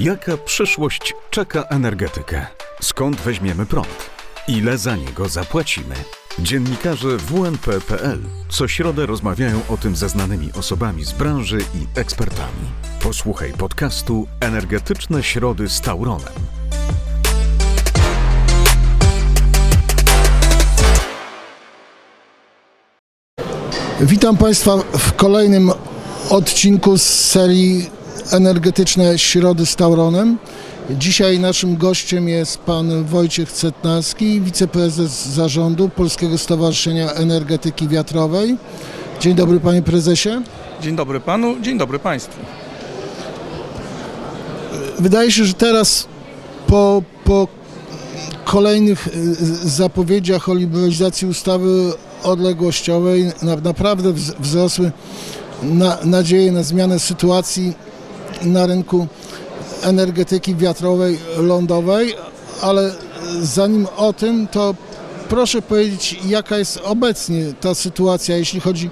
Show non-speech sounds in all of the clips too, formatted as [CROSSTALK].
Jaka przyszłość czeka energetykę? Skąd weźmiemy prąd? Ile za niego zapłacimy? Dziennikarze WNP.pl co środę rozmawiają o tym ze znanymi osobami z branży i ekspertami. Posłuchaj podcastu Energetyczne Środy z Tauronem. Witam Państwa w kolejnym odcinku z serii Energetyczne Środy z Tauronem. Dzisiaj naszym gościem jest pan Wojciech Cetnarski, wiceprezes zarządu Polskiego Stowarzyszenia Energetyki Wiatrowej. Dzień dobry panie prezesie. Dzień dobry panu, dzień dobry państwu. Wydaje się, że teraz po, po kolejnych y, zapowiedziach o liberalizacji ustawy odległościowej na, naprawdę wz- wzrosły na, nadzieje na zmianę sytuacji na rynku energetyki wiatrowej, lądowej, ale zanim o tym, to proszę powiedzieć, jaka jest obecnie ta sytuacja, jeśli chodzi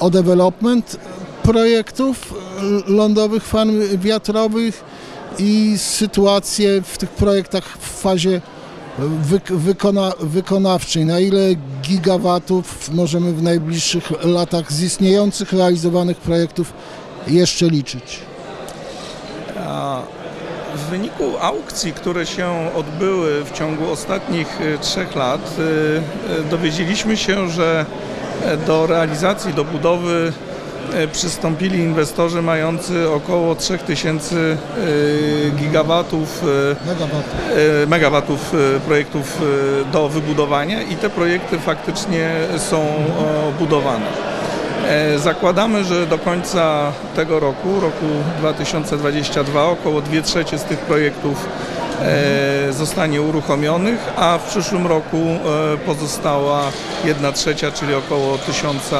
o development projektów lądowych, farm wiatrowych i sytuację w tych projektach w fazie wyk- wykona, wykonawczej. Na ile gigawatów możemy w najbliższych latach z istniejących, realizowanych projektów jeszcze liczyć? W wyniku aukcji, które się odbyły w ciągu ostatnich y, trzech lat, y, y, dowiedzieliśmy się, że e, do realizacji, do budowy e, przystąpili inwestorzy mający około 3000 y, gigawatów Megawatów. megawatów projektów do wybudowania i te projekty faktycznie są budowane. E, Zakładamy, że do końca tego roku, roku 2022, około 2 trzecie z tych projektów e, zostanie uruchomionych, a w przyszłym roku e, pozostała 1 trzecia, czyli około 1000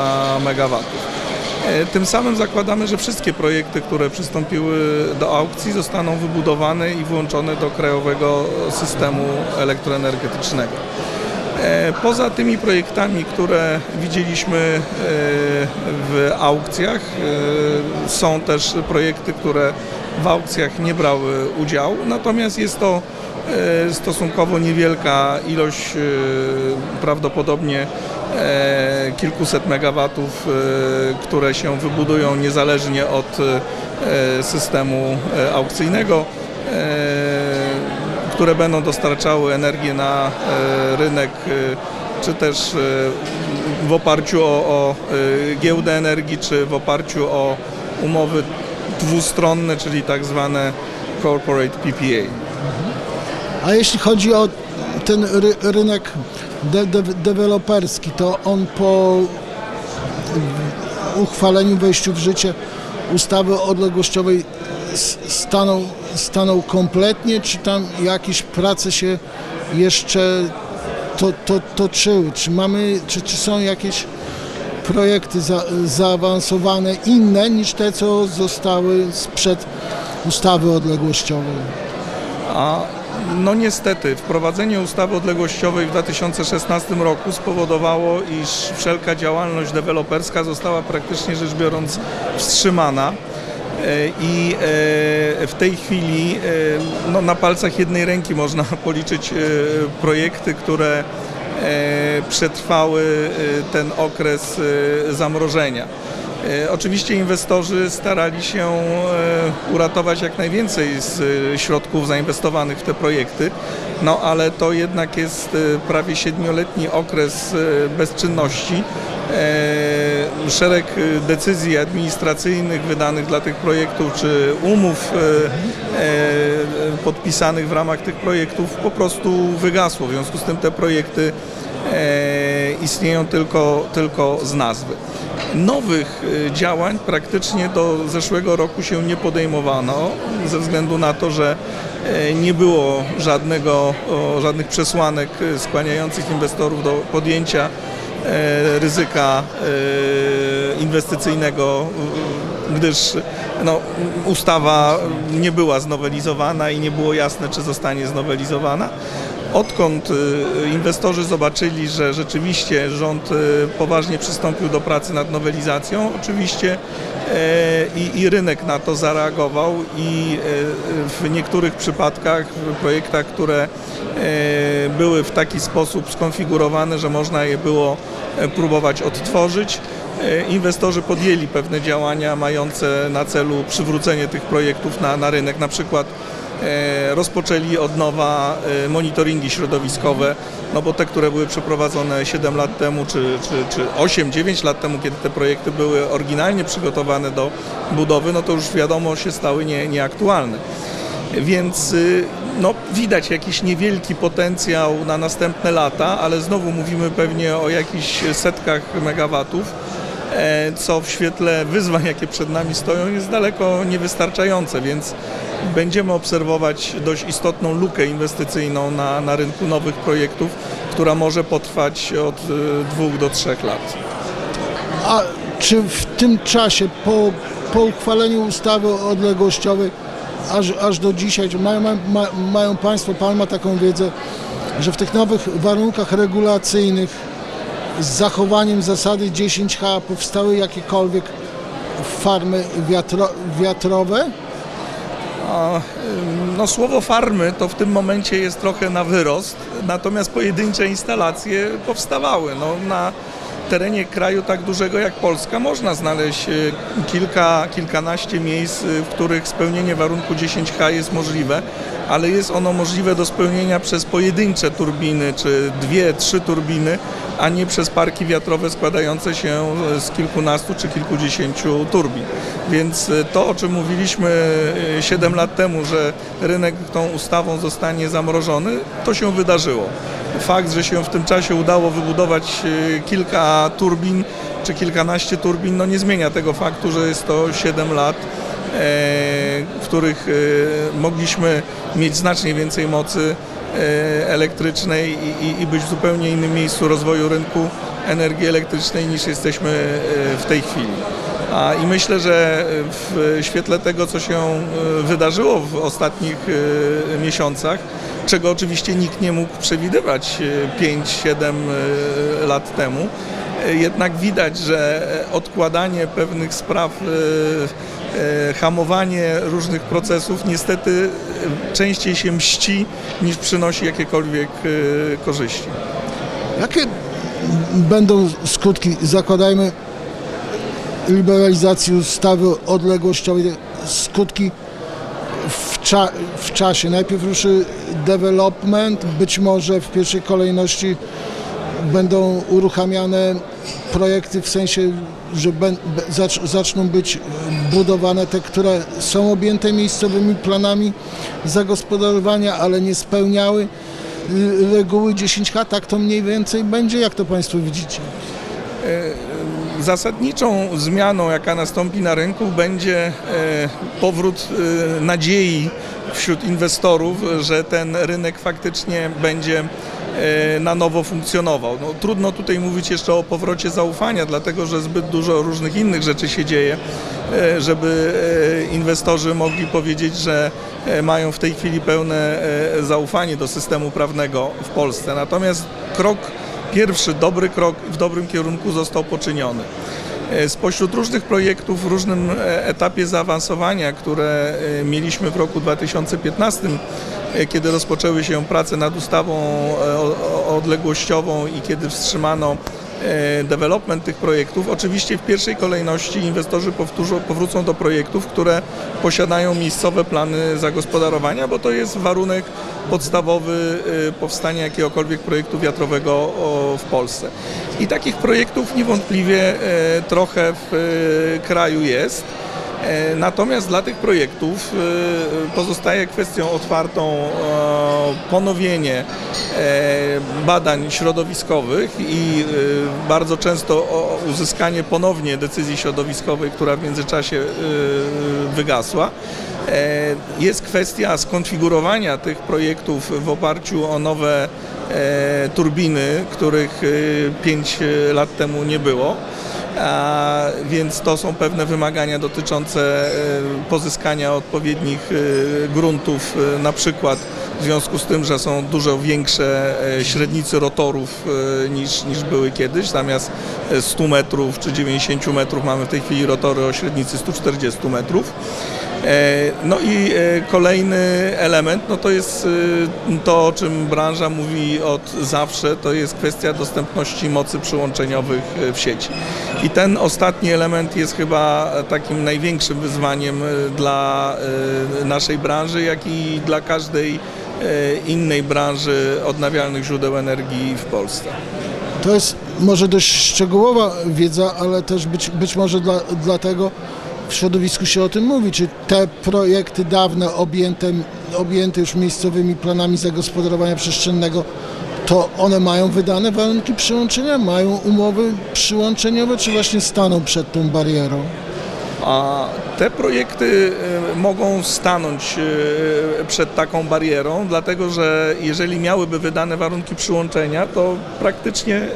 megawatów. E, Tym samym zakładamy, że wszystkie projekty, które przystąpiły do aukcji zostaną wybudowane i włączone do krajowego systemu elektroenergetycznego. E, Poza tymi projektami, które widzieliśmy e, w aukcjach, e, są też projekty, które w aukcjach nie brały udziału, natomiast jest to stosunkowo niewielka ilość, prawdopodobnie kilkuset megawatów, które się wybudują niezależnie od systemu aukcyjnego, które będą dostarczały energię na e, rynek, e, czy też e, w oparciu o, o giełdę energii, czy w oparciu o umowy dwustronne, czyli tak zwane corporate PPA. A jeśli chodzi o ten ry, rynek de, de, deweloperski, to on po uchwaleniu, wejściu w życie ustawy odległościowej stanął, stanął kompletnie, czy tam jakieś prace się jeszcze to, to, toczyły? Czy mamy, czy, czy są jakieś projekty za, zaawansowane inne niż te, co zostały sprzed ustawy odległościowej? A no niestety, wprowadzenie ustawy odległościowej w 2016 roku spowodowało, iż wszelka działalność deweloperska została praktycznie rzecz biorąc wstrzymana. E, I e, w tej chwili e, no, na palcach jednej ręki można [LAUGHS] policzyć projekty, które przetrwały ten okres zamrożenia. E, Oczywiście inwestorzy starali się e, uratować jak najwięcej z e, środków zainwestowanych w te projekty, no ale to jednak jest prawie siedmioletni okres bezczynności. Szereg decyzji administracyjnych wydanych dla tych projektów, czy umów podpisanych w ramach tych projektów po prostu wygasło. W związku z tym te projekty istnieją tylko, tylko z nazwy. Nowych e, działań praktycznie do zeszłego roku się nie podejmowano ze względu na to, że e, nie było żadnego, żadnych przesłanek e, skłaniających inwestorów do podjęcia e, ryzyka e, inwestycyjnego, e, gdyż no, ustawa nie była znowelizowana i nie było jasne, czy zostanie znowelizowana. Odkąd y, inwestorzy zobaczyli, że rzeczywiście rząd y, poważnie przystąpił do pracy nad nowelizacją, oczywiście e, i, i rynek na to zareagował i e, w niektórych przypadkach, w projektach, które e, były w taki sposób skonfigurowane, że można je było próbować odtworzyć, inwestorzy podjęli pewne działania mające na celu przywrócenie tych projektów na, na rynek, na przykład rozpoczęli od nowa e, monitoringi środowiskowe, no bo te, które były przeprowadzone 7 lat temu, czy, czy, czy 8-9 lat temu, kiedy te projekty były oryginalnie przygotowane do budowy, no to już wiadomo się stały nie, nieaktualne. Więc y, no, widać jakiś niewielki potencjał na następne lata, ale znowu mówimy pewnie o jakichś setkach megawatów, e, co w świetle wyzwań, jakie przed nami stoją, jest daleko niewystarczające, więc będziemy obserwować dość istotną lukę inwestycyjną na, na rynku nowych projektów, która może potrwać od y, dwóch do trzech lat. A czy w tym czasie, po, po uchwaleniu ustawy odległościowej, aż, aż do dzisiaj, mają, ma, mają Państwo, Pan ma taką wiedzę, że w tych nowych warunkach regulacyjnych z zachowaniem zasady 10H powstały jakiekolwiek farmy wiatro, wiatrowe? No, słowo farmy to w tym momencie jest trochę na wyrost, natomiast pojedyncze instalacje powstawały. No, na terenie kraju tak dużego jak Polska można znaleźć y, kilka, kilkanaście miejsc, w których spełnienie warunku 10H jest możliwe, ale jest ono możliwe do spełnienia przez pojedyncze turbiny, czy dwie, trzy turbiny, a nie przez parki wiatrowe składające się z kilkunastu czy kilkudziesięciu turbin. Więc y, to, o czym mówiliśmy 7 lat temu, że rynek tą ustawą zostanie zamrożony, to się wydarzyło. Fakt, że się w tym czasie udało wybudować y, kilka turbin czy kilkanaście turbin, no nie zmienia tego faktu, że jest to 7 lat, e, w których e, mogliśmy mieć znacznie więcej mocy e, elektrycznej i, być w zupełnie innym miejscu rozwoju rynku energii elektrycznej niż jesteśmy e, w tej chwili. A, I myślę, że w świetle tego, co się e, wydarzyło w ostatnich e, miesiącach, czego oczywiście nikt nie mógł przewidywać 5-7 lat temu, e, jednak widać, że odkładanie pewnych spraw, e, e, hamowanie różnych procesów niestety e, częściej się mści niż przynosi jakiekolwiek e, korzyści. Jakie będą skutki, zakładajmy, liberalizacji ustawy odległościowej, skutki w, cza, w czasie? Najpierw ruszy development, być może w pierwszej kolejności będą uruchamiane projekty w sensie, że zaczną być budowane te, które są objęte miejscowymi planami zagospodarowania, ale nie spełniały reguły 10H, tak to mniej więcej będzie, jak to Państwo widzicie? Zasadniczą zmianą, jaka nastąpi na rynku, będzie e, powrót e, nadziei wśród inwestorów, że ten rynek faktycznie będzie e, na nowo funkcjonował. No, trudno tutaj mówić jeszcze o powrocie zaufania, dlatego że zbyt dużo różnych innych rzeczy się dzieje, e, żeby e, inwestorzy mogli powiedzieć, że e, mają w tej chwili pełne e, zaufanie do systemu prawnego w Polsce. Natomiast krok pierwszy dobry krok w dobrym kierunku został poczyniony. E, Spośród różnych projektów w różnym e, etapie zaawansowania, które e, mieliśmy w roku 2015, e, kiedy rozpoczęły się prace nad ustawą odległościową i kiedy wstrzymano development tych projektów, oczywiście w pierwszej kolejności inwestorzy powtórzą, powrócą do projektów, które posiadają miejscowe plany zagospodarowania, bo to jest warunek podstawowy e, powstania jakiegokolwiek projektu wiatrowego w Polsce. I takich projektów niewątpliwie e, trochę w e, kraju jest. E, Natomiast dla tych projektów e, pozostaje kwestią otwartą e, ponowienie badań środowiskowych i bardzo często uzyskanie ponownie decyzji środowiskowej, która w międzyczasie wygasła. Jest kwestia skonfigurowania tych projektów w oparciu o nowe turbiny, których 5 lat temu nie było. A, więc to są pewne wymagania dotyczące e, pozyskania odpowiednich e, gruntów, e, na przykład w związku z tym, że są dużo większe e, średnicy rotorów niż, niż były kiedyś. Zamiast e, 100 metrów czy 90 metrów mamy w tej chwili rotory o średnicy 140 metrów. E, No i e, kolejny element, no to jest e, to, o czym branża mówi od zawsze, to jest kwestia dostępności mocy przyłączeniowych w sieci. I ten ostatni element jest chyba takim największym wyzwaniem dla naszej branży, jak i dla każdej innej branży odnawialnych źródeł energii w Polsce. To jest może dość szczegółowa wiedza, ale też być, być może dla, dlatego w środowisku się o tym mówi, czy te projekty dawne objęte, objęte już miejscowymi planami zagospodarowania przestrzennego, to one mają wydane warunki przyłączenia, mają umowy przyłączeniowe, czy właśnie staną przed tą barierą? A te projekty e, mogą stanąć e, przed taką barierą, dlatego że jeżeli miałyby wydane warunki przyłączenia, to praktycznie e,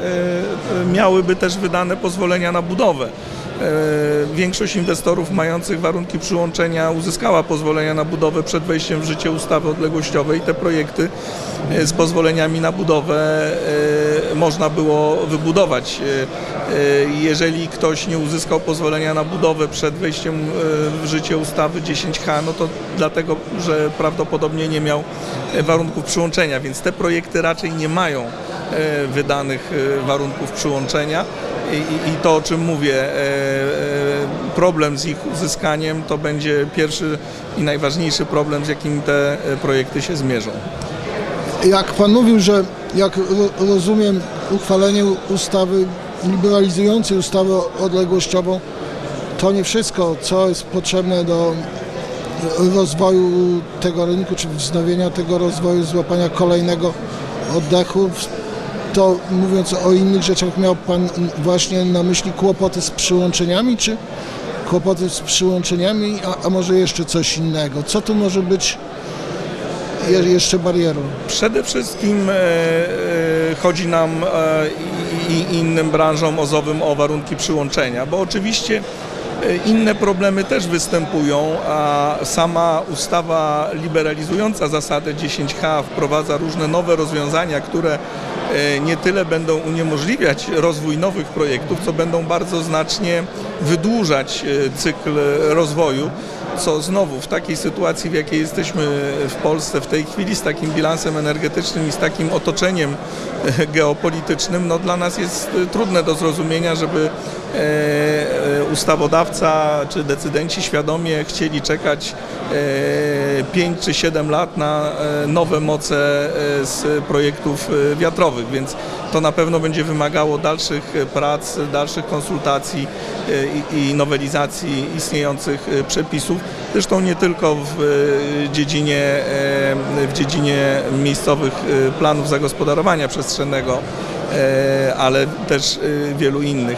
miałyby też wydane pozwolenia na budowę. E, Większość inwestorów mających warunki przyłączenia uzyskała pozwolenia na budowę przed wejściem w życie ustawy odległościowej. Te projekty e, z pozwoleniami na budowę e, można było wybudować. Jeżeli ktoś nie uzyskał pozwolenia na budowę przed wejściem w życie ustawy 10H, no to dlatego, że prawdopodobnie nie miał warunków przyłączenia, więc te projekty raczej nie mają wydanych warunków przyłączenia. I, i, to, o czym mówię, e, e, problem z ich uzyskaniem to będzie pierwszy i najważniejszy problem, z jakim te e, projekty się zmierzą. Jak pan mówił, że jak ro- rozumiem uchwalenie ustawy liberalizującej ustawę odległościową, to nie wszystko, co jest potrzebne do rozwoju tego rynku, czy wznowienia tego rozwoju, złapania kolejnego oddechu. To mówiąc o innych rzeczach, miał Pan właśnie na myśli kłopoty z przyłączeniami, czy kłopoty z przyłączeniami, a, a może jeszcze coś innego? Co tu może być je, jeszcze barierą? Przede wszystkim e, e, chodzi nam e, i, i innym branżom ozowym o warunki przyłączenia, bo oczywiście e, inne problemy też występują, a sama ustawa liberalizująca zasadę 10H wprowadza różne nowe rozwiązania, które nie tyle będą uniemożliwiać rozwój nowych projektów, co będą bardzo znacznie wydłużać e, cykl rozwoju co znowu w takiej sytuacji, w jakiej jesteśmy w Polsce w tej chwili, z takim bilansem energetycznym i z takim otoczeniem e, geopolitycznym, no dla nas jest e, trudne do zrozumienia, żeby e, e, ustawodawca czy decydenci świadomie chcieli czekać e, 5 czy 7 lat na e, nowe moce e, z projektów e, wiatrowych, więc to na pewno będzie wymagało dalszych e, prac, dalszych konsultacji e, i, nowelizacji istniejących e, przepisów. Zresztą nie tylko w e, dziedzinie, e, w dziedzinie miejscowych e, planów zagospodarowania przestrzennego, e, ale też e, wielu innych.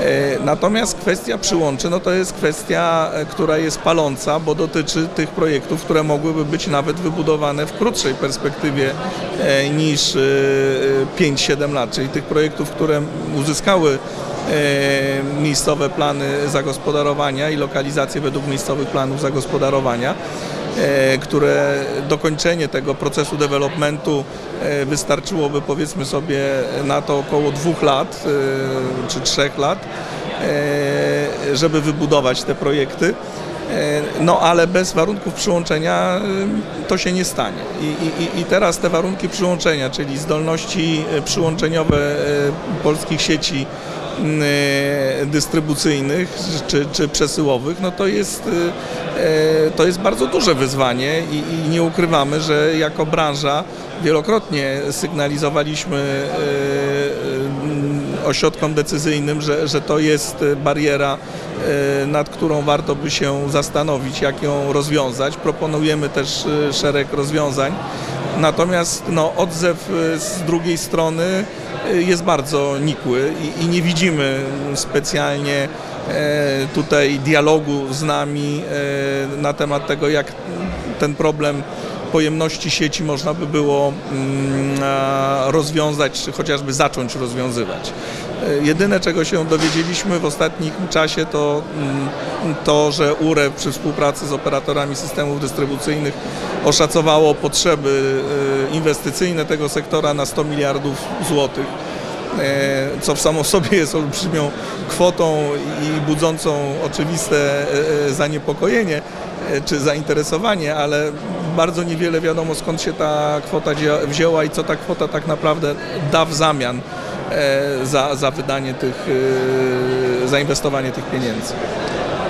E, Natomiast kwestia przyłączy, no to jest kwestia, e, która jest paląca, bo dotyczy tych projektów, które mogłyby być nawet wybudowane w krótszej perspektywie e, niż e, e, 5-7 lat, czyli tych projektów, które uzyskały miejscowe plany zagospodarowania i lokalizacje według miejscowych planów zagospodarowania które dokończenie tego procesu developmentu e, wystarczyłoby powiedzmy sobie na to około dwóch lat e, czy trzech lat, e, żeby wybudować te projekty. E, No ale bez warunków przyłączenia e, to się nie stanie. I, i, I teraz te warunki przyłączenia, czyli zdolności e, przyłączeniowe e, polskich sieci e, dystrybucyjnych czy, czy przesyłowych, no to jest, e, e, to jest bardzo duże wyzwanie i, i nie ukrywamy, że jako branża wielokrotnie sygnalizowaliśmy e, ośrodkom decyzyjnym, że, że to jest bariera, nad którą warto by się zastanowić, jak ją rozwiązać. Proponujemy też szereg rozwiązań. Natomiast no, odzew e, z drugiej strony e, jest bardzo nikły i, i nie widzimy specjalnie e, tutaj dialogu z nami e, na temat tego, jak ten problem pojemności sieci można by było mm, rozwiązać, czy chociażby zacząć rozwiązywać. E, Jedyne, czego się dowiedzieliśmy w ostatnim czasie, to mm, to, że URE przy współpracy z operatorami systemów dystrybucyjnych oszacowało potrzeby e, inwestycyjne tego sektora na 100 miliardów złotych e, co w samo [LAUGHS] sobie jest olbrzymią kwotą i budzącą oczywiste zaniepokojenie czy zainteresowanie, ale bardzo niewiele wiadomo skąd się ta kwota wzięła i co ta kwota tak naprawdę da w zamian e, za, za wydanie tych, e, zainwestowanie tych pieniędzy.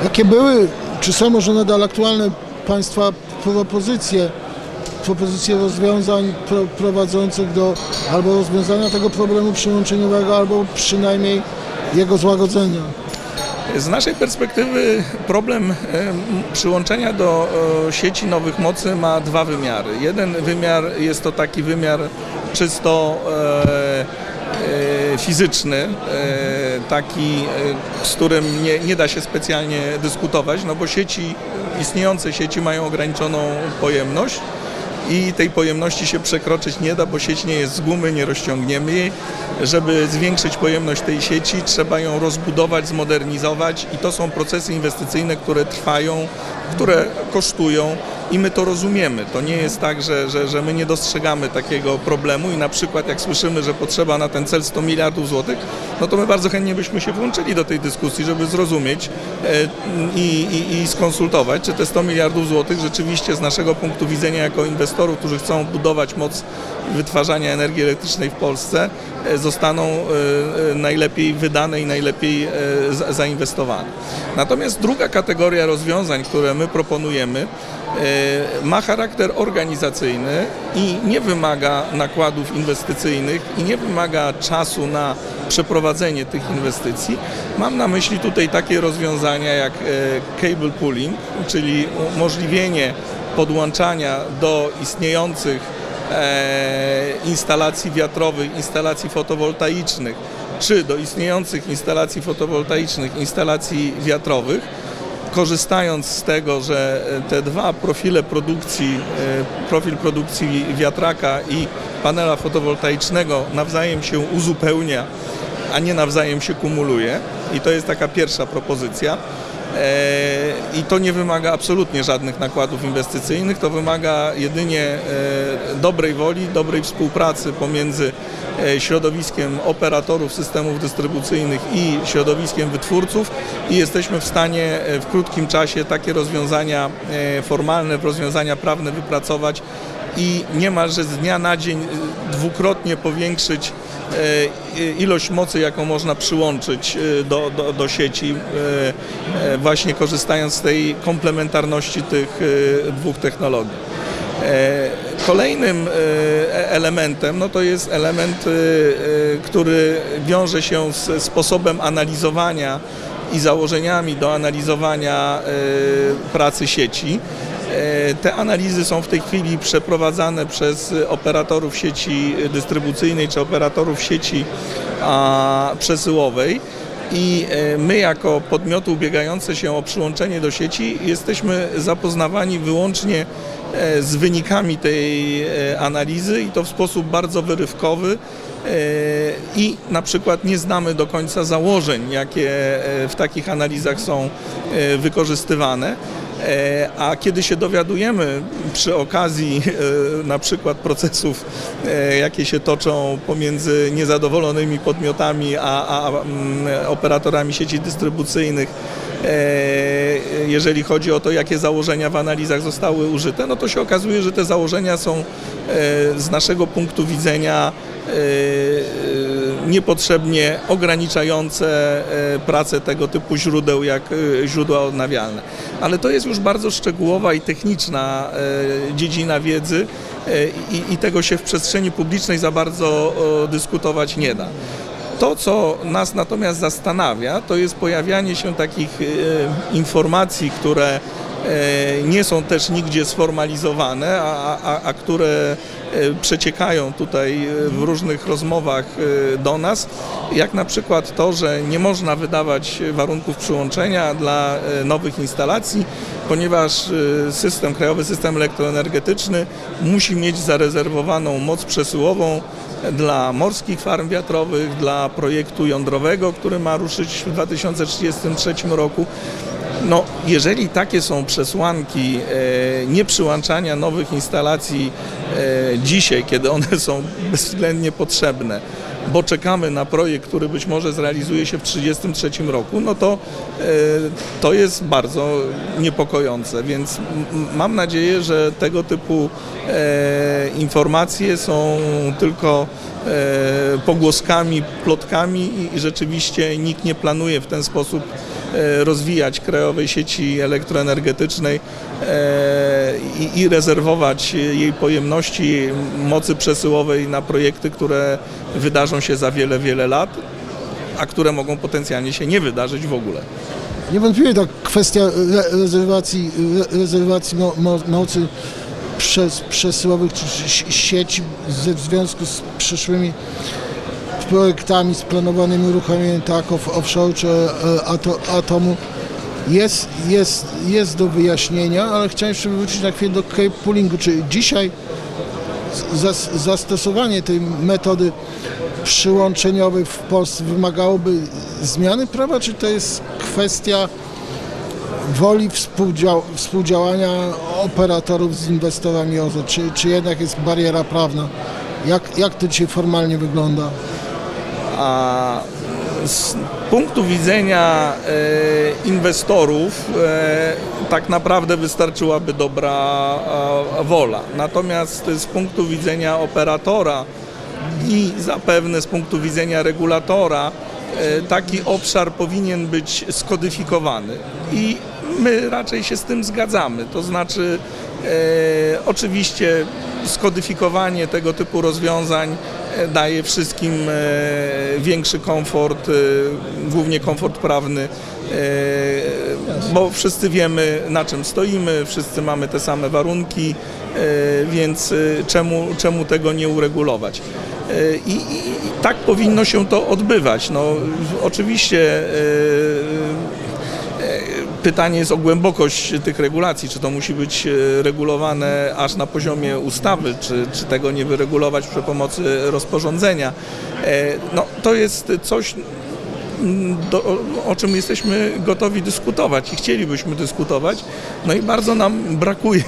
Jakie były, czy są może nadal aktualne Państwa propozycje, propozycje rozwiązań pro, prowadzących do albo rozwiązania tego problemu przyłączeniowego, albo przynajmniej jego złagodzenia? Z naszej perspektywy problem em, przyłączenia do e, sieci nowych mocy ma dwa wymiary. Jeden wymiar jest to taki wymiar czysto e, e, fizyczny, e, taki, e, z którym nie, nie da się specjalnie dyskutować, no bo sieci, istniejące sieci mają ograniczoną pojemność i tej pojemności się przekroczyć nie da, bo sieć nie jest z gumy, nie rozciągniemy jej. Żeby zwiększyć pojemność tej sieci, trzeba ją rozbudować, zmodernizować i to są procesy inwestycyjne, które trwają, które kosztują i my to rozumiemy. To nie jest tak, że, że, że my nie dostrzegamy takiego problemu i na przykład jak słyszymy, że potrzeba na ten cel 100 miliardów złotych, no to my bardzo chętnie byśmy się włączyli do tej dyskusji, żeby zrozumieć e, i, i, i skonsultować, czy te 100 miliardów złotych rzeczywiście z naszego punktu widzenia jako inwestorów, którzy chcą budować moc wytwarzania energii elektrycznej w Polsce, e, zostaną e, najlepiej wydane i najlepiej za- zainwestowane. Natomiast druga kategoria rozwiązań, które my proponujemy, ma charakter organizacyjny i nie wymaga nakładów inwestycyjnych i nie wymaga czasu na przeprowadzenie tych inwestycji. Mam na myśli tutaj takie rozwiązania jak e, cable pooling, czyli umożliwienie podłączania do istniejących e, instalacji wiatrowych, instalacji fotowoltaicznych, czy do istniejących instalacji fotowoltaicznych, instalacji wiatrowych, korzystając z tego, że te dwa profile produkcji, e, profil produkcji wiatraka i panela fotowoltaicznego nawzajem się uzupełnia, a nie nawzajem się kumuluje. I to jest taka pierwsza propozycja. E, I to nie wymaga absolutnie żadnych nakładów inwestycyjnych, to wymaga jedynie e, dobrej woli, dobrej współpracy pomiędzy e, środowiskiem operatorów systemów dystrybucyjnych i środowiskiem wytwórców i jesteśmy w stanie w krótkim czasie takie rozwiązania formalne, rozwiązania prawne wypracować i niemalże z dnia na dzień e, dwukrotnie powiększyć e, ilość mocy, jaką można przyłączyć do, do, do sieci, właśnie korzystając z tej komplementarności tych dwóch technologii. E, Kolejnym e, elementem no to jest element, który wiąże się z sposobem analizowania i założeniami do analizowania pracy sieci. E, Te analizy są w tej chwili przeprowadzane przez operatorów sieci dystrybucyjnej czy operatorów sieci przesyłowej. I e, my, jako podmioty ubiegające się o przyłączenie do sieci, jesteśmy zapoznawani wyłącznie e, z wynikami tej analizy i to w sposób bardzo wyrywkowy. I na przykład nie znamy do końca założeń, jakie w takich analizach są wykorzystywane. E, A kiedy się dowiadujemy przy okazji e, na przykład procesów, e, jakie się toczą pomiędzy niezadowolonymi podmiotami a, a mm, operatorami sieci dystrybucyjnych, jeżeli chodzi o to, jakie założenia w analizach zostały użyte, no to się okazuje, że te założenia są z naszego punktu widzenia niepotrzebnie ograniczające e, pracę tego typu źródeł jak e, źródła odnawialne. Ale to jest już bardzo szczegółowa i techniczna e, dziedzina wiedzy i, tego się w przestrzeni publicznej za bardzo dyskutować nie da. To, co nas natomiast zastanawia, to jest pojawianie się takich informacji, które nie są też nigdzie sformalizowane, a, a, a które e, przeciekają tutaj e, w różnych rozmowach e, do nas, jak na przykład to, że nie można wydawać warunków przyłączenia dla e, nowych instalacji, ponieważ e, system, krajowy system elektroenergetyczny musi mieć zarezerwowaną moc przesyłową dla morskich farm wiatrowych, dla projektu jądrowego, który ma ruszyć w 2033 roku. No, jeżeli takie są przesłanki e, nieprzyłączania nowych instalacji e, dzisiaj, kiedy one są [LAUGHS] bezwzględnie potrzebne, bo czekamy na projekt, który być może zrealizuje się w 1933 roku, no to e, to jest bardzo niepokojące, więc mam nadzieję, że tego typu e, informacje są tylko e, pogłoskami, plotkami i, i rzeczywiście nikt nie planuje w ten sposób rozwijać krajowej sieci elektroenergetycznej e, i, rezerwować jej pojemności mocy przesyłowej na projekty, które wydarzą się za wiele, wiele lat, a które mogą potencjalnie się nie wydarzyć w ogóle. Niewątpliwie ta kwestia re- rezerwacji, re- rezerwacji mo, mo, mocy przez, przesyłowych sieci w związku z przyszłymi projektami, z planowanymi uruchomieniem tak off, offshore czy e, ato, atomu jest, jest, jest do wyjaśnienia, ale chciałem jeszcze wrócić na chwilę do cape poolingu. Czy dzisiaj zas, zastosowanie tej metody przyłączeniowej w Polsce wymagałoby zmiany prawa, czy to jest kwestia woli współdział, współdziałania operatorów z inwestorami OZE, czy, czy jednak jest bariera prawna? Jak, jak to dzisiaj formalnie wygląda? A z punktu widzenia e, inwestorów e, tak naprawdę wystarczyłaby dobra wola. Natomiast z punktu widzenia operatora i zapewne z punktu widzenia regulatora e, taki obszar powinien być skodyfikowany i my raczej się z tym zgadzamy. To znaczy oczywiście skodyfikowanie tego typu rozwiązań daje wszystkim e, większy komfort, e, głównie komfort prawny, e, bo wszyscy wiemy na czym stoimy, wszyscy mamy te same warunki, więc czemu, czemu tego nie uregulować? I, i, tak powinno się to odbywać. No, oczywiście Pytanie jest o głębokość tych regulacji, czy to musi być e, regulowane aż na poziomie ustawy, czy, czy tego nie wyregulować przy pomocy rozporządzenia. E, No, to jest coś, mm, do, o- czym jesteśmy gotowi dyskutować i chcielibyśmy dyskutować. No i bardzo nam brakuje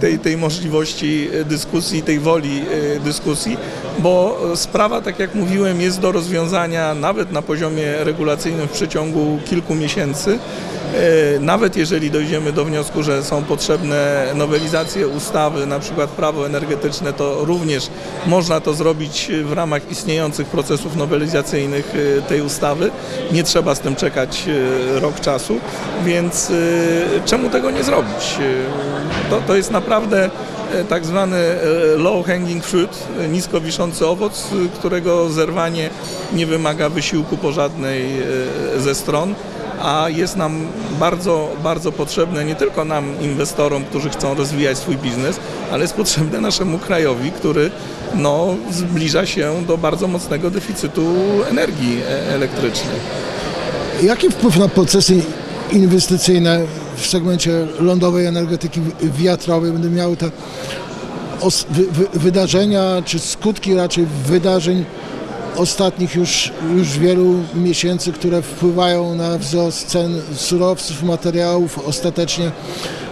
tej, tej możliwości e, dyskusji, tej woli e, dyskusji, bo sprawa, tak jak mówiłem, jest do rozwiązania nawet na poziomie regulacyjnym w przeciągu kilku miesięcy. E, Nawet jeżeli dojdziemy do wniosku, że są potrzebne nowelizacje ustawy, na przykład prawo energetyczne, to również można to zrobić w ramach istniejących procesów nowelizacyjnych e, tej ustawy. Nie trzeba z tym czekać e, rok czasu, więc e, czemu tego nie zrobić? E, To, to jest naprawdę e, tak zwany e, low hanging fruit, e, nisko wiszący owoc, którego zerwanie nie wymaga wysiłku po żadnej ze stron a jest nam bardzo, bardzo potrzebne nie tylko nam, inwestorom, którzy chcą rozwijać swój biznes, ale jest potrzebne naszemu krajowi, który no, zbliża się do bardzo mocnego deficytu energii elektrycznej. Jaki wpływ na procesy inwestycyjne w segmencie lądowej energetyki wi- wiatrowej będą miały te wy, wy, wydarzenia, czy skutki raczej wydarzeń ostatnich już, już wielu miesięcy, które wpływają na wzrost cen surowców, materiałów, ostatecznie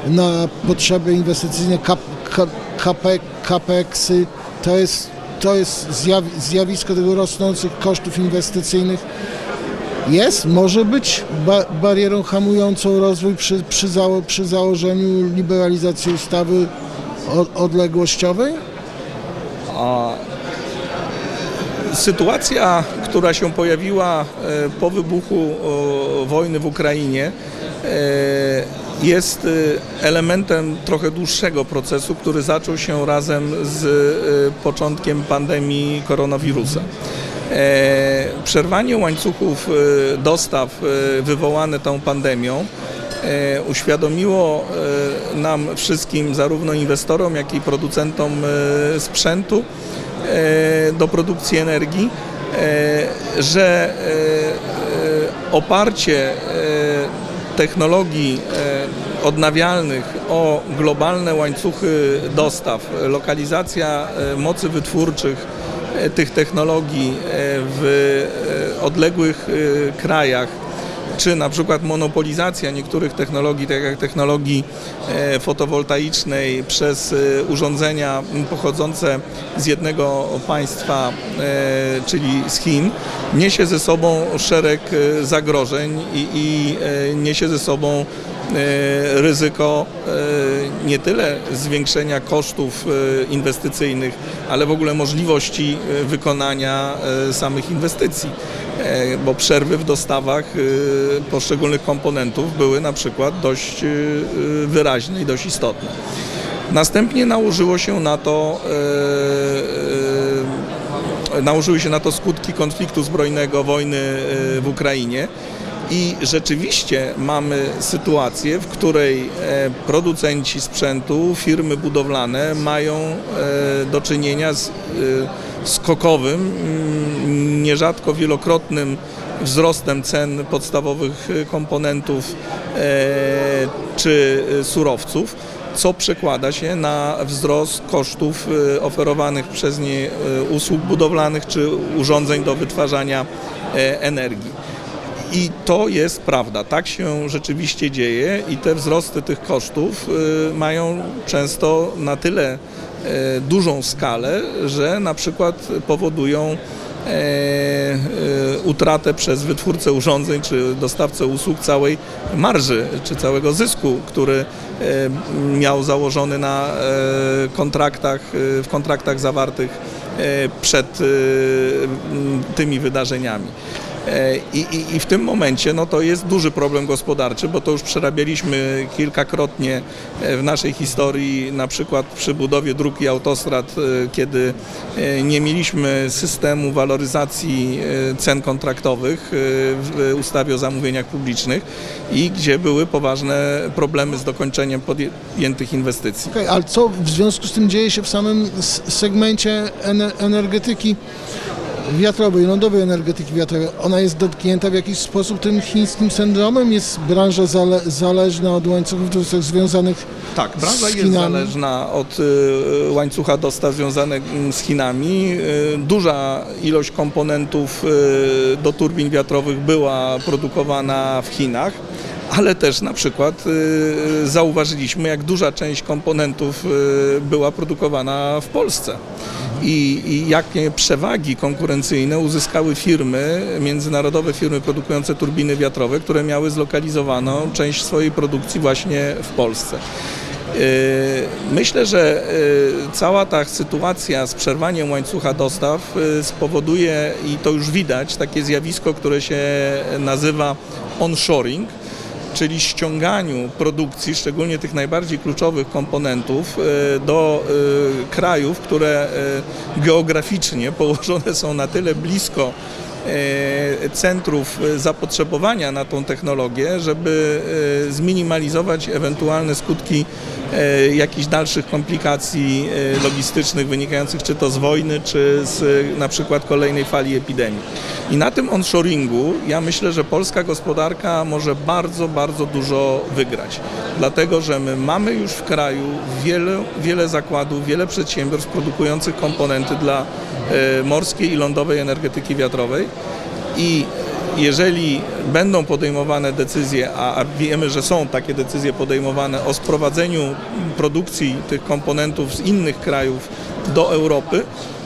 na potrzeby inwestycyjne, kap, ka, kape, capeksy. To jest, to jest zjaw, zjawisko tego rosnących kosztów inwestycyjnych jest, może być ba barierą hamującą rozwój przy, przy, zało przy założeniu liberalizacji ustawy odległościowej? A sytuacja, która się pojawiła e, po wybuchu wojny w Ukrainie, e, jest e, elementem trochę dłuższego procesu, który zaczął się razem z początkiem pandemii koronawirusa. E, Przerwanie łańcuchów e, dostaw e, wywołane tą pandemią uświadomiło nam wszystkim, zarówno inwestorom, jak i producentom sprzętu do produkcji energii, że oparcie technologii odnawialnych o globalne łańcuchy dostaw, lokalizacja mocy wytwórczych tych technologii e, w e, odległych e, krajach, czy na przykład monopolizacja niektórych technologii, tak jak technologii e, fotowoltaicznej przez e, urządzenia pochodzące z jednego państwa, e, czyli z Chin, niesie ze sobą szereg e, zagrożeń i, i e, niesie ze sobą e, ryzyko e, nie tyle zwiększenia kosztów e, inwestycyjnych, ale w ogóle możliwości e, wykonania e, samych inwestycji, E, bo przerwy w dostawach e, poszczególnych komponentów były na przykład dość e, e, wyraźne i dość istotne. Następnie nałożyło się na to e, e, nałożyły się na to skutki konfliktu zbrojnego, wojny e, w Ukrainie. I rzeczywiście mamy sytuację, w której e, producenci sprzętu, firmy budowlane mają e, do czynienia z e, skokowym, mm, nierzadko wielokrotnym wzrostem cen podstawowych komponentów czy surowców, co przekłada się na wzrost kosztów oferowanych przez nie usług budowlanych czy urządzeń do wytwarzania energii. I to jest prawda, tak się rzeczywiście dzieje i te wzrosty tych kosztów y, mają często na tyle y, dużą skalę, że na przykład powodują e, e, utratę przez wytwórcę urządzeń czy dostawcę usług całej marży czy całego zysku, który e, miał założony na e, kontraktach, e, w kontraktach zawartych e, przed e, tymi wydarzeniami. E, I, i, I w tym momencie no, to jest duży problem gospodarczy, bo to już przerabialiśmy kilkakrotnie e, w naszej historii, na przykład przy budowie dróg i autostrad, e, kiedy nie mieliśmy systemu waloryzacji cen kontraktowych w ustawie o zamówieniach publicznych i gdzie były poważne problemy z dokończeniem podjętych inwestycji. Okej, ale co w związku z tym dzieje się w samym segmencie ener- energetyki wiatrowej, lądowej energetyki wiatrowej? Ona jest dotknięta w jakiś sposób tym chińskim syndromem? Jest branża zale- zależna od łańcuchów dostawczych związanych Tak, branża z jest Chinami. zależna od y, łańcucha dostaw związanych mm, z Chinami. Y, Duża ilość komponentów y, do turbin wiatrowych była produkowana w Chinach. Ale też na przykład y, zauważyliśmy, jak duża część komponentów y, była produkowana w Polsce. I, I jakie przewagi konkurencyjne uzyskały firmy, międzynarodowe firmy produkujące turbiny wiatrowe, które miały zlokalizowaną część swojej produkcji właśnie w Polsce. Yy, Myślę, że cała ta sytuacja z przerwaniem łańcucha dostaw spowoduje, i to już widać, takie zjawisko, które się nazywa onshoring, czyli ściąganiu produkcji, szczególnie tych najbardziej kluczowych komponentów, e, do e, krajów, które e, geograficznie położone są na tyle blisko centrów zapotrzebowania na tą technologię, żeby zminimalizować ewentualne skutki jakichś dalszych komplikacji e, logistycznych wynikających czy to z wojny, czy z e, na przykład kolejnej fali epidemii. I na tym onshoringu ja myślę, że polska gospodarka może bardzo, bardzo dużo wygrać. Dlatego, że my mamy już w kraju wiele, wiele zakładów, wiele przedsiębiorstw produkujących komponenty dla e, morskiej i lądowej energetyki wiatrowej i jeżeli będą podejmowane decyzje, a, wiemy, że są takie decyzje podejmowane o sprowadzeniu produkcji tych komponentów z innych krajów do Europy,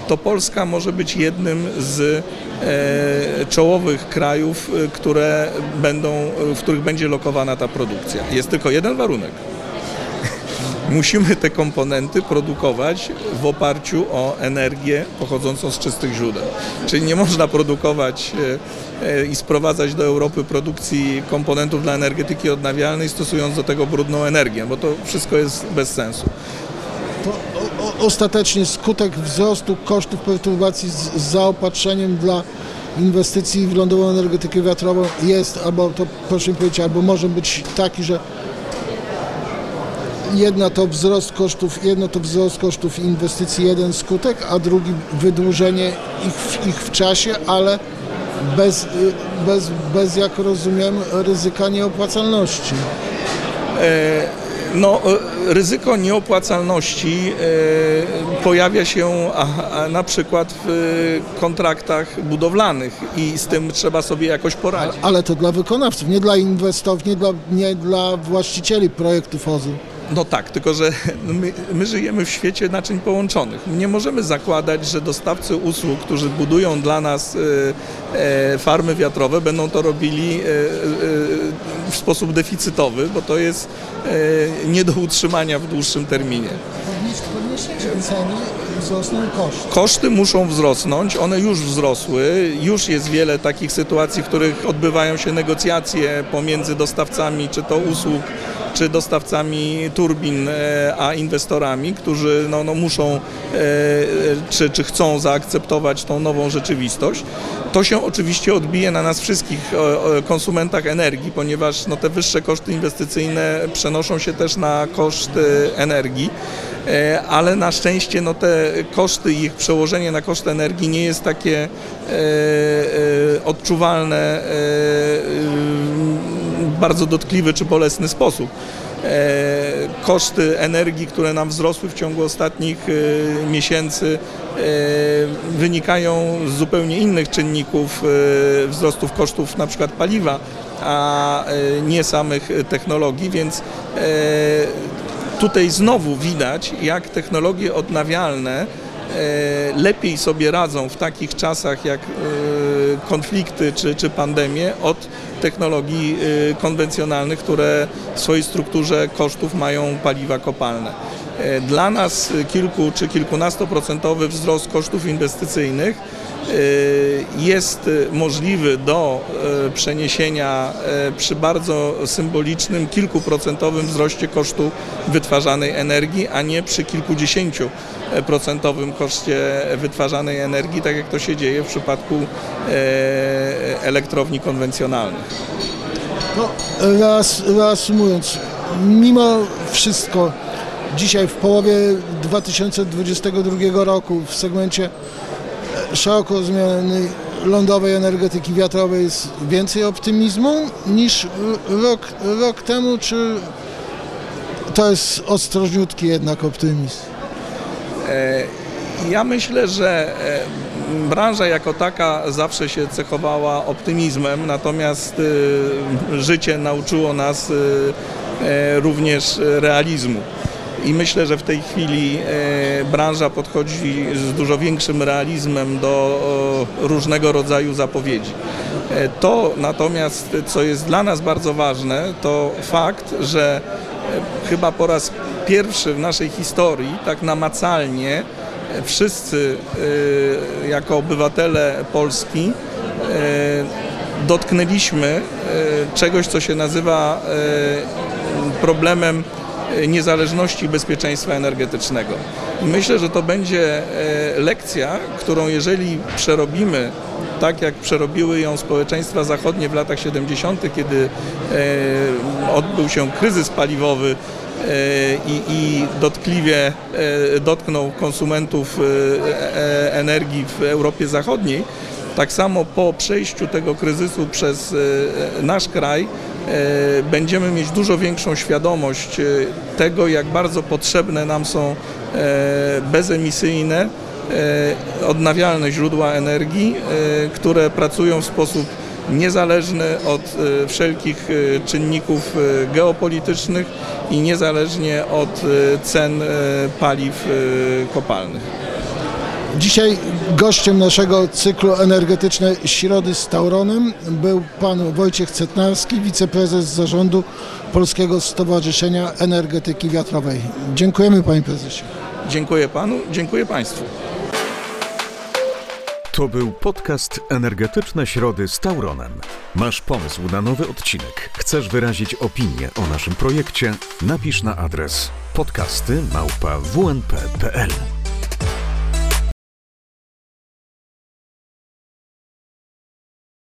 to Polska może być jednym z e, czołowych krajów, e, które będą, w których będzie lokowana ta produkcja. Jest tylko jeden warunek. Musimy te komponenty produkować w oparciu o energię pochodzącą z czystych źródeł. Czyli nie można produkować e, e, i sprowadzać do Europy produkcji komponentów dla energetyki odnawialnej, stosując do tego brudną energię, bo to wszystko jest bez sensu. O, ostatecznie skutek wzrostu kosztów perturbacji z zaopatrzeniem dla inwestycji w lądową energetykę wiatrową jest, albo to proszę mi powiedzieć, albo może być taki, że jedna to wzrost kosztów, jedno to wzrost kosztów inwestycji, jeden skutek, a drugi wydłużenie ich, ich w czasie, ale bez, bez, bez, jak rozumiem, ryzyka nieopłacalności. E, no, e, ryzyko nieopłacalności e, pojawia się na przykład w kontraktach budowlanych i z tym trzeba sobie jakoś poradzić. Ale to dla wykonawców, nie dla inwestorów, nie dla, nie dla właścicieli projektów OZU. No tak, tylko że my, my, żyjemy w świecie naczyń połączonych. Nie możemy zakładać, że dostawcy usług, którzy budują dla nas e, e, farmy wiatrowe, będą to robili e, w sposób deficytowy, bo to jest nie do utrzymania w dłuższym terminie. Podnieśliśmy ceny, wzrosną koszty. Koszty muszą wzrosnąć, one już wzrosły. Już jest wiele takich sytuacji, w których odbywają się negocjacje pomiędzy dostawcami, czy to usług, czy dostawcami turbin, e, a inwestorami, którzy no, no muszą e, czy, czy chcą zaakceptować tą nową rzeczywistość. To się oczywiście odbije na nas wszystkich konsumentach energii, ponieważ no, te wyższe koszty inwestycyjne przenoszą się też na koszty energii e, ale na szczęście no, te koszty i ich przełożenie na koszty energii nie jest takie e, e, odczuwalne w bardzo dotkliwy czy bolesny sposób. E, koszty energii, które nam wzrosły w ciągu ostatnich e, miesięcy, e, wynikają z zupełnie innych czynników wzrostów kosztów na przykład paliwa, a nie samych technologii, więc tutaj znowu widać, jak technologie odnawialne lepiej sobie radzą w takich czasach jak konflikty czy, czy pandemie od technologii y, konwencjonalnych, które w swojej strukturze kosztów mają paliwa kopalne. E, dla nas kilku czy kilkunastoprocentowy wzrost kosztów inwestycyjnych y, jest możliwy do e, przeniesienia e, przy bardzo symbolicznym kilkuprocentowym wzroście kosztu wytwarzanej energii, a nie przy kilkudziesięciu procentowym koszcie wytwarzanej energii, tak jak to się dzieje w przypadku e, elektrowni konwencjonalnych. No, raz, reasumując, mimo wszystko dzisiaj w połowie 2022 roku w segmencie szeroko rozumianej lądowej energetyki wiatrowej jest więcej optymizmu niż rok, rok temu, czy to jest ostrożniutki jednak optymizm? E, ja myślę, że e, branża jako taka zawsze się cechowała optymizmem, natomiast e, życie nauczyło nas również realizmu. I myślę, że w tej chwili branża podchodzi z dużo większym realizmem do różnego rodzaju zapowiedzi. To natomiast, co jest dla nas bardzo ważne, to fakt, że chyba po raz pierwszy w naszej historii tak namacalnie wszyscy jako obywatele Polski dotknęliśmy czegoś, co się nazywa problemem niezależności i bezpieczeństwa energetycznego. Myślę, że to będzie lekcja, którą jeżeli przerobimy tak jak przerobiły ją społeczeństwa zachodnie w latach 70., kiedy odbył się kryzys paliwowy i, i dotkliwie e, dotknął konsumentów e, e, energii w Europie Zachodniej, tak samo po przejściu tego kryzysu przez nasz kraj będziemy mieć dużo większą świadomość tego, jak bardzo potrzebne nam są bezemisyjne, odnawialne źródła energii, które pracują w sposób niezależny od e, wszelkich e, czynników e, geopolitycznych i niezależnie od cen paliw kopalnych. Dzisiaj gościem naszego cyklu energetycznej Środy z Tauronem był pan Wojciech Cetnarski, wiceprezes zarządu Polskiego Stowarzyszenia Energetyki Wiatrowej. Dziękujemy panie prezesie. Dziękuję panu, dziękuję państwu. To był podcast Energetyczne Środy z Tauronem. Masz pomysł na nowy odcinek? Chcesz wyrazić opinię o naszym projekcie? Napisz na adres podcasty małpa